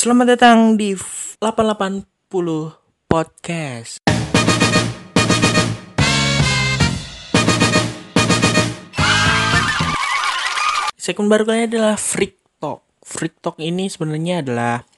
Selamat datang di 880 Podcast. Segmen baru kali adalah Freak Talk. Freak Talk ini sebenarnya adalah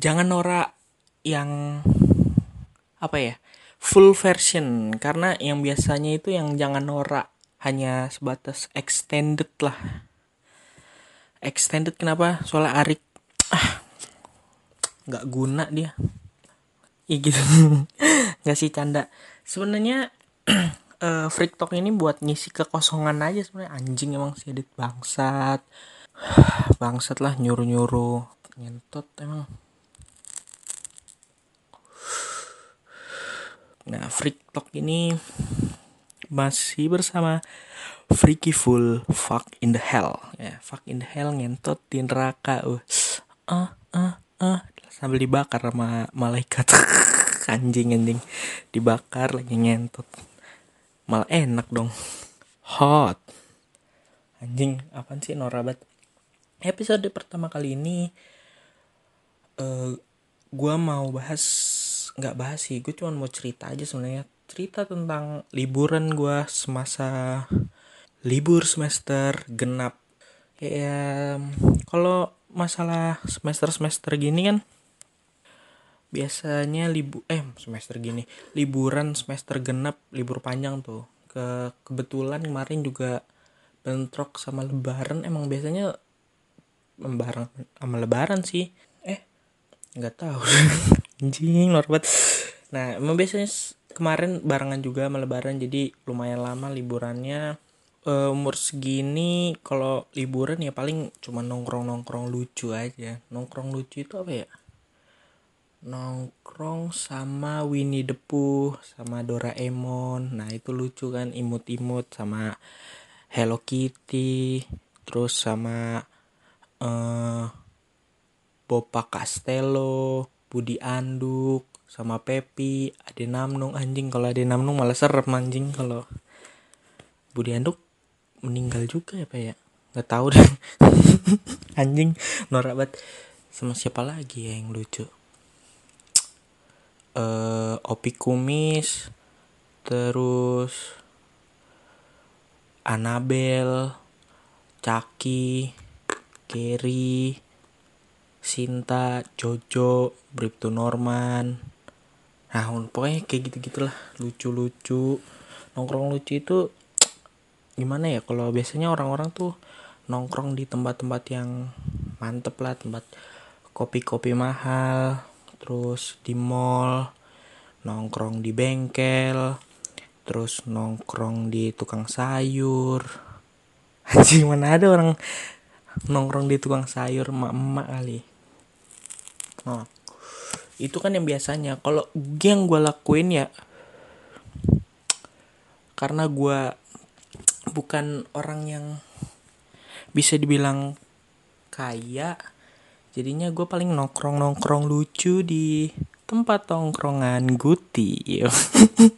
jangan norak yang apa ya full version karena yang biasanya itu yang jangan norak hanya sebatas extended lah extended kenapa soalnya Arik ah. Nggak guna dia. Ya gitu. Nggak sih canda. Sebenarnya uh, freak talk ini buat ngisi kekosongan aja sebenarnya. Anjing emang si bangsat. Bangsat lah nyuruh nyuruh ngentot emang. Nah freak talk ini masih bersama Freaky Full Fuck in the Hell. Ya Fuck in the Hell ngentot di neraka. Uh ah ah ah. Sambil dibakar sama malaikat. Anjing anjing. Dibakar lagi ngentot malah enak dong. Hot. Anjing apaan sih norabat episode pertama kali ini uh, gua mau bahas nggak bahas sih gue cuma mau cerita aja sebenarnya. Cerita tentang liburan gue semasa libur semester genap. Ya kalau masalah semester semester gini kan biasanya libu eh semester gini liburan semester genap libur panjang tuh. Ke kebetulan kemarin juga bentrok sama lebaran. Emang biasanya lebaran sama lebaran sih. Eh nggak tahu. Anjing banget. Nah emang biasanya kemarin barengan juga sama lebaran jadi lumayan lama liburannya uh, umur segini kalau liburan ya paling cuma nongkrong nongkrong lucu aja. Nongkrong lucu itu apa ya? Nongkrong sama Winnie the Pooh sama Doraemon. Nah itu lucu kan imut-imut sama Hello Kitty terus sama uh, Bopa Castello Budi Anduk sama Pepi Ade Namnung anjing kalau Ade Namnung malah serem anjing kalau Budi Anduk meninggal juga ya pak ya? Nggak tahu deh. Anjing norak banget. Sama siapa lagi ya yang lucu? Uh, Opi Kumis terus Anabel Caki Kerry Sinta Jojo Bripto Norman. Nah pokoknya kayak gitu gitulah lucu-lucu. Nongkrong lucu itu gimana ya kalau biasanya orang-orang tuh nongkrong di tempat-tempat yang mantep lah tempat kopi-kopi mahal terus di mall nongkrong di bengkel terus nongkrong di tukang sayur. Anjing mana ada orang nongkrong di tukang sayur emak-emak kali. Nah itu kan yang biasanya. Kalau yang gue lakuin ya karena gue bukan orang yang bisa dibilang kaya. Jadinya gue paling nongkrong nongkrong lucu di tempat nongkrongan guti.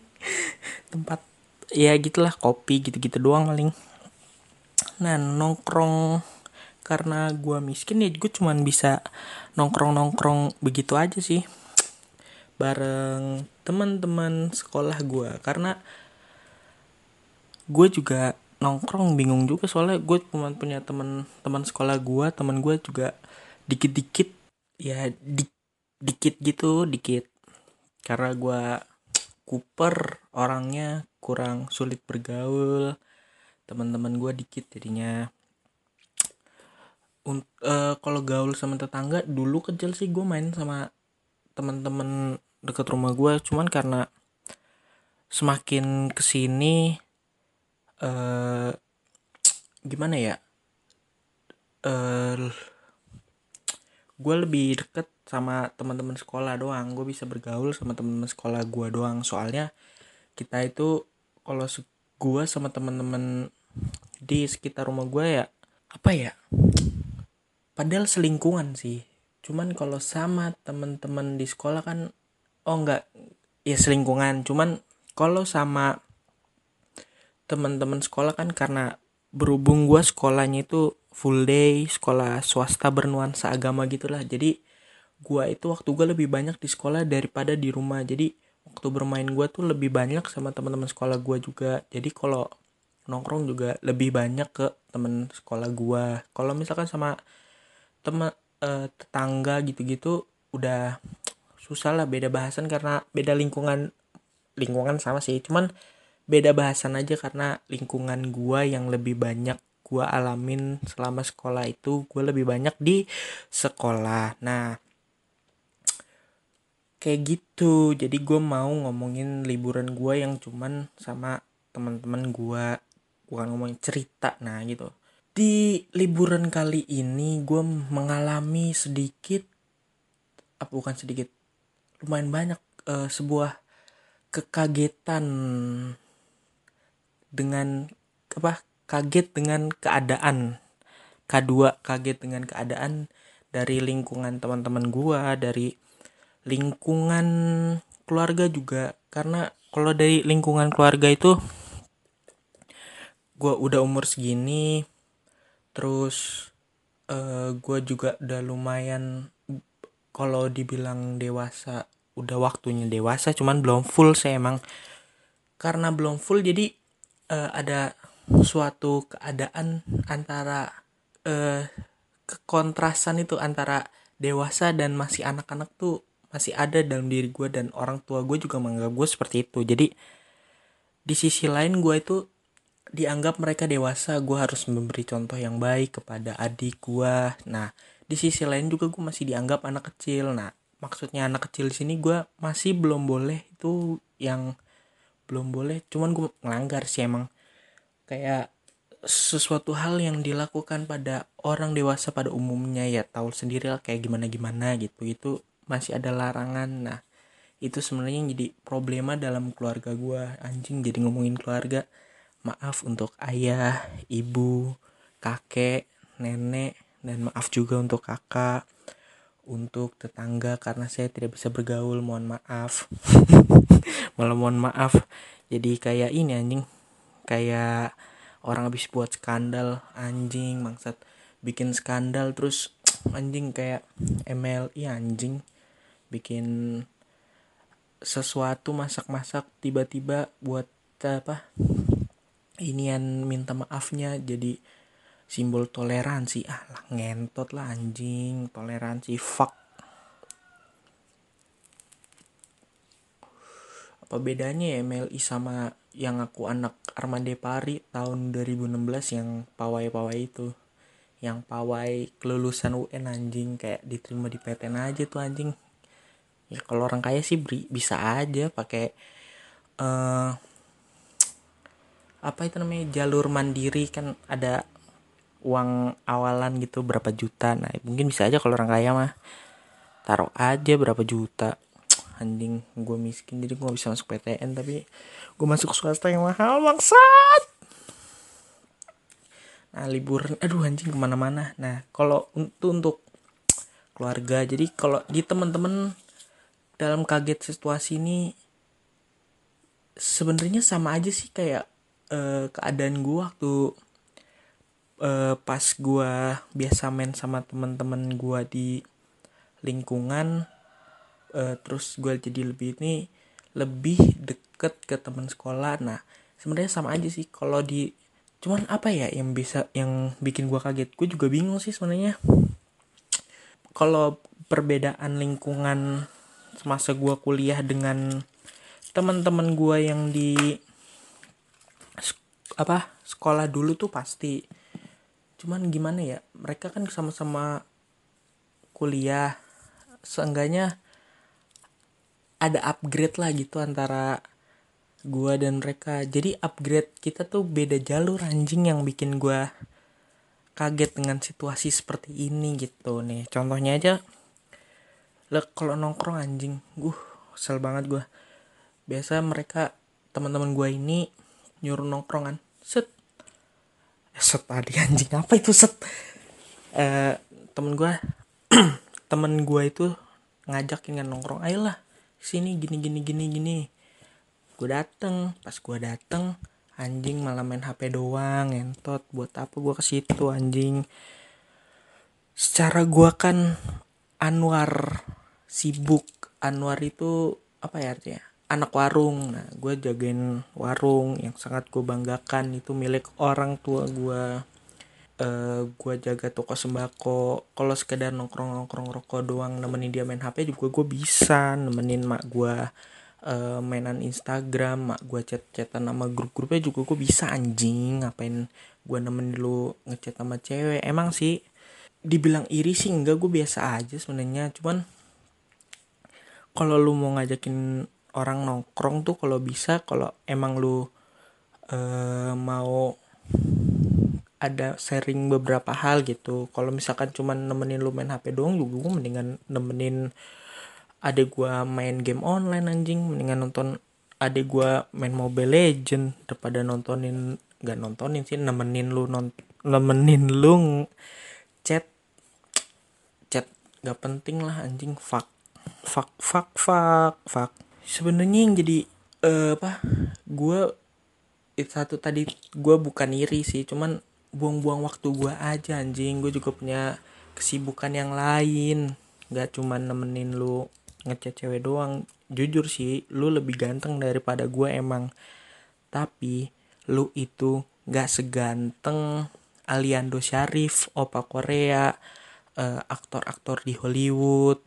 Tempat ya gitulah kopi gitu-gitu doang paling. Nah nongkrong karena gue miskin ya gue cuman bisa nongkrong nongkrong begitu aja sih. Bareng teman-teman sekolah gue karena gue juga nongkrong bingung juga. Soalnya gue cuma punya teman teman sekolah gue teman gue juga dikit-dikit ya di, dikit gitu dikit. Karena gue kuper orangnya kurang sulit bergaul. Teman-teman gue dikit jadinya. Uh, kalau gaul sama tetangga dulu kecil sih gue main sama teman-teman deket rumah gue. Cuman karena semakin ke sini uh, gimana ya? Uh, gue lebih deket sama teman-teman sekolah doang. Gue bisa bergaul sama teman-teman sekolah gue doang. Soalnya kita itu kalau gue sama teman-teman di sekitar rumah gue ya apa ya? Padahal selingkungan sih. Cuman kalau sama teman-teman di sekolah kan oh enggak ya selingkungan. Cuman kalau sama teman-teman sekolah kan karena berhubung gue sekolahnya itu full day sekolah swasta bernuansa agama gitulah. Jadi gue itu waktu gue lebih banyak di sekolah daripada di rumah. Jadi waktu bermain gue tuh lebih banyak sama teman-teman sekolah gue juga. Jadi kalau nongkrong juga lebih banyak ke temen sekolah gue kalau misalkan sama teman uh, tetangga gitu-gitu udah susah lah beda bahasan karena beda lingkungan. Lingkungan sama sih cuman beda bahasan aja karena lingkungan gua yang lebih banyak gua alamin selama sekolah itu gua lebih banyak di sekolah. Nah kayak gitu. Jadi gue mau ngomongin liburan gue yang cuman sama teman-teman gue bukan ngomongin cerita nah gitu. Di liburan kali ini gue mengalami sedikit apa bukan sedikit lumayan banyak uh, sebuah kekagetan dengan apa kaget dengan keadaan. Kedua kaget dengan keadaan dari lingkungan teman-teman gua dari lingkungan keluarga juga. Karena kalau dari lingkungan keluarga itu gua udah umur segini terus uh, gua juga udah lumayan kalau dibilang dewasa udah waktunya dewasa cuman belum full saya emang. Karena belum full jadi uh, ada suatu keadaan antara uh, kekontrasan itu antara dewasa dan masih anak-anak tuh masih ada dalam diri gue dan orang tua gue juga menganggap gue seperti itu. Jadi di sisi lain gue itu dianggap mereka dewasa gue harus memberi contoh yang baik kepada adik gue nah di sisi lain juga gue masih dianggap anak kecil. Nah maksudnya anak kecil di sini gue masih belum boleh itu yang belum boleh. Cuman gue melanggar sih emang. Kayak sesuatu hal yang dilakukan pada orang dewasa pada umumnya ya tahu sendiri lah kayak gimana gimana gitu. Itu masih ada larangan. Nah itu sebenarnya jadi problema dalam keluarga gue anjing jadi ngomongin keluarga. Maaf untuk ayah ibu kakek nenek dan maaf juga untuk kakak. Untuk tetangga karena saya tidak bisa bergaul mohon maaf malah mohon maaf. Jadi kayak ini anjing. Kayak orang habis buat skandal anjing maksud bikin skandal terus anjing kayak MLI anjing. Bikin sesuatu masak-masak tiba-tiba buat apa inian minta maafnya. Jadi simbol toleransi. Ah lah ngentot lah anjing. Toleransi fuck apa bedanya ya MLI sama yang aku anak Armande Pari tahun 2016 yang pawai-pawai itu? Yang pawai kelulusan UN anjing. Kayak diterima di PTN aja tuh anjing. Ya kalau orang kaya sih beri, bisa aja pakai uh, apa itu namanya jalur mandiri. Kan ada uang awalan gitu berapa juta. Nah mungkin bisa aja kalau orang kaya mah. Taruh aja berapa juta anjing gue miskin jadi gue bisa masuk PTN tapi gue masuk swasta yang mahal bangsat! Nah liburan aduh anjing ke mana-mana. Nah kalau untuk untuk keluarga jadi kalau di teman-teman dalam kaget situasi ini sebenarnya sama aja sih kayak uh, keadaan gue waktu uh, pas gue biasa main sama teman-teman gue di lingkungan uh, terus gue jadi lebih ini lebih deket ke teman sekolah. Nah sebenarnya sama aja sih. Kalau di cuman apa ya yang bisa yang bikin gue kaget? Gue juga bingung sih sebenarnya. Kalau perbedaan lingkungan semasa gue kuliah dengan teman-teman gue yang di apa sekolah dulu tuh pasti. Cuman gimana ya mereka kan sama-sama kuliah. Seenggaknya ada upgrade lah gitu antara gua dan mereka. Jadi upgrade kita tuh beda jalur anjing yang bikin gua kaget dengan situasi seperti ini gitu nih. Contohnya aja le kalau nongkrong anjing gue kesel banget gua. Biasa mereka teman-teman gua ini nyuruh nongkrongan set. Set tadi anjing apa itu set? Eh temen gue temen gue itu ngajakin kan nongkrong ayolah sini gini gini gini gini. Gue dateng pas gue dateng anjing malah main HP doang entot buat apa gue ke situ anjing. Secara gue kan Anwar sibuk. Anwar itu apa ya artinya? Anak warung. Nah gue jagain warung yang sangat gue banggakan. Itu milik orang tua gue uh, gue jaga toko sembako. Kalau sekedar nongkrong nongkrong rokok doang nemenin dia main hp juga gue bisa nemenin mak gue uh, mainan instagram mak gue chat chatan sama grup grupnya juga gue bisa anjing. Ngapain gue nemenin lu ngechat sama cewek? Emang sih dibilang iri sih enggak gue biasa aja sebenarnya. Cuman kalau lu mau ngajakin orang nongkrong tuh kalau bisa kalau emang lu uh, mau ada sharing beberapa hal gitu. Kalau misalkan cuman nemenin lu main HP doang juga gue mendingan nemenin adek gue main game online anjing. Mendingan nonton adek gue main Mobile Legend daripada nontonin nggak nontonin sih nemenin lu non nemenin lu chat gak penting lah anjing. Fuck. Fuck fuck fuck fuck. Sebenarnya yang jadi uh, apa gue itu satu tadi gue bukan iri sih. Cuman buang-buang waktu gue aja anjing. Gue juga punya kesibukan yang lain. Gak cuman nemenin lu ngechat cewek doang. Jujur sih lu lebih ganteng daripada gue emang. Tapi lu itu gak seganteng Aliando Syarif Opa Korea uh, aktor-aktor di Hollywood.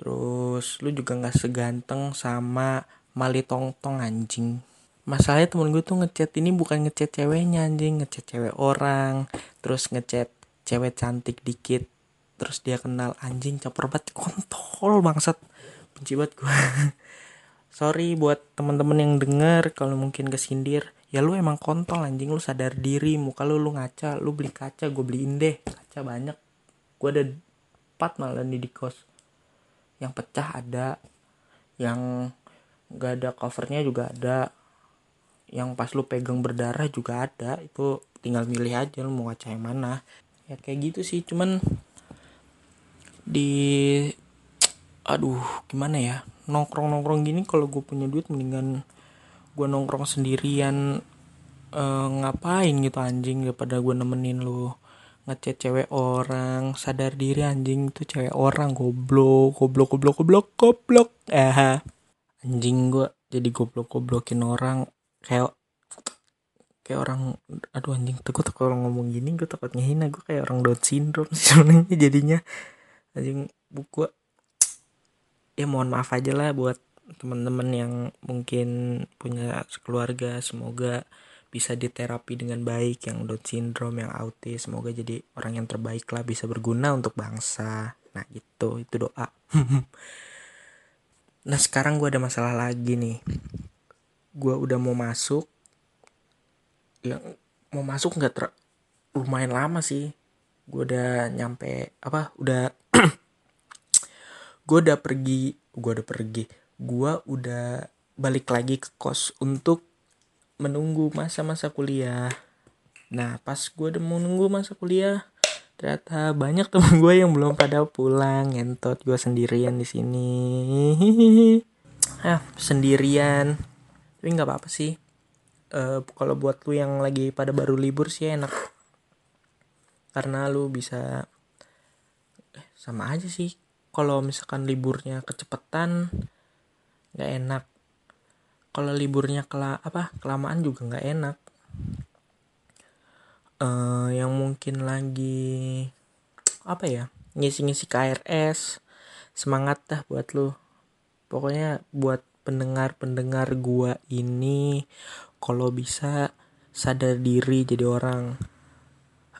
Terus lu juga nggak seganteng sama Mali Tong Tong anjing masalahnya temen gue tuh ngechat ini bukan ngechat ceweknya anjing ngechat cewek orang terus ngechat cewek cantik dikit terus dia kenal anjing caper banget kontol bangsat benci banget gue sorry buat temen-temen yang denger kalau mungkin kesindir ya lu emang kontol anjing lu sadar diri muka lu lu ngaca lu beli kaca gue beliin deh kaca banyak gue ada empat malah nih di kos. Yang pecah ada yang gak ada covernya juga ada yang pas lu pegang berdarah juga ada. Itu tinggal milih aja lu mau kaca yang mana. Ya kayak gitu sih. Cuman di aduh gimana ya? Nongkrong nongkrong gini kalau gue punya duit mendingan gue nongkrong sendirian uh, ngapain gitu anjing daripada gue nemenin lu ngechat cewek orang sadar diri anjing itu cewek orang goblok goblok goblok goblok goblok. Eh anjing gua jadi goblok goblokin orang kayak kayak orang aduh anjing tuh gue takut orang ngomong gini gue takut ngehina gue kayak orang Down syndrome sih sebenarnya jadinya. Anjing buku ya mohon maaf aja lah buat teman-teman yang mungkin punya keluarga semoga bisa diterapi dengan baik yang Down syndrome yang autis semoga jadi orang yang terbaik lah bisa berguna untuk bangsa. Nah gitu itu doa. Nah sekarang gue ada masalah lagi nih gue udah mau masuk yang mau masuk nggak ter lumayan lama sih. Gue udah nyampe apa udah gue udah pergi gue udah pergi. Gue udah balik lagi ke kos untuk menunggu masa-masa kuliah. Nah pas gue udah menunggu masa kuliah ternyata banyak temen gue yang belum pada pulang. Ngentot gue sendirian di sini. Ah sendirian tapi nggak apa-apa sih. Uh, kalau buat lu yang lagi pada baru libur sih enak. Karena lu bisa eh, sama aja sih. Kalau misalkan liburnya kecepatan nggak enak. Kalau liburnya kela apa kelamaan juga nggak enak. Uh, yang mungkin lagi apa ya ngisi-ngisi KRS semangat dah buat lu. Pokoknya buat pendengar-pendengar gua ini kalau bisa sadar diri jadi orang.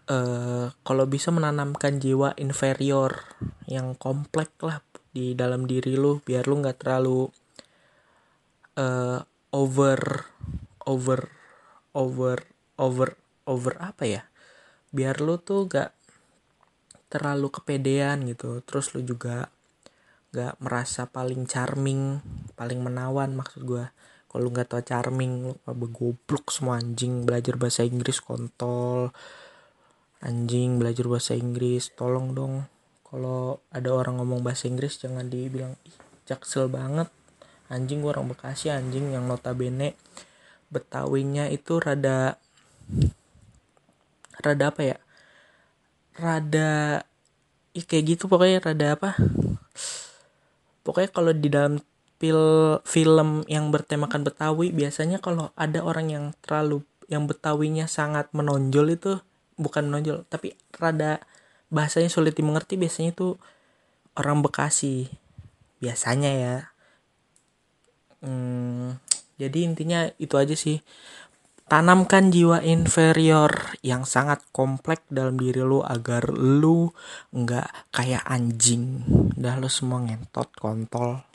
Uh, kalau bisa menanamkan jiwa inferior yang kompleks lah di dalam diri lu biar lu nggak terlalu uh, over over over over over apa ya? Biar lu tuh gak terlalu kepedean gitu. Terus lu juga gak merasa paling charming paling menawan maksud gue kalau nggak tau charming lu goblok semua anjing belajar bahasa Inggris kontol. Anjing belajar bahasa Inggris tolong dong. Kalau ada orang ngomong bahasa Inggris jangan dibilang ih jaksel banget. Anjing gue orang Bekasi anjing yang notabene Betawinya itu rada rada apa ya? Rada ya kayak gitu pokoknya rada apa? Pokoknya kalau di dalam pil, film yang bertemakan Betawi biasanya kalau ada orang yang terlalu yang Betawinya sangat menonjol itu bukan menonjol tapi rada bahasanya sulit dimengerti biasanya itu orang Bekasi. Biasanya ya. Hmm, jadi intinya itu aja sih. Tanamkan jiwa inferior yang sangat kompleks dalam diri lu agar lu nggak kayak anjing. Dah lu semua ngentot kontol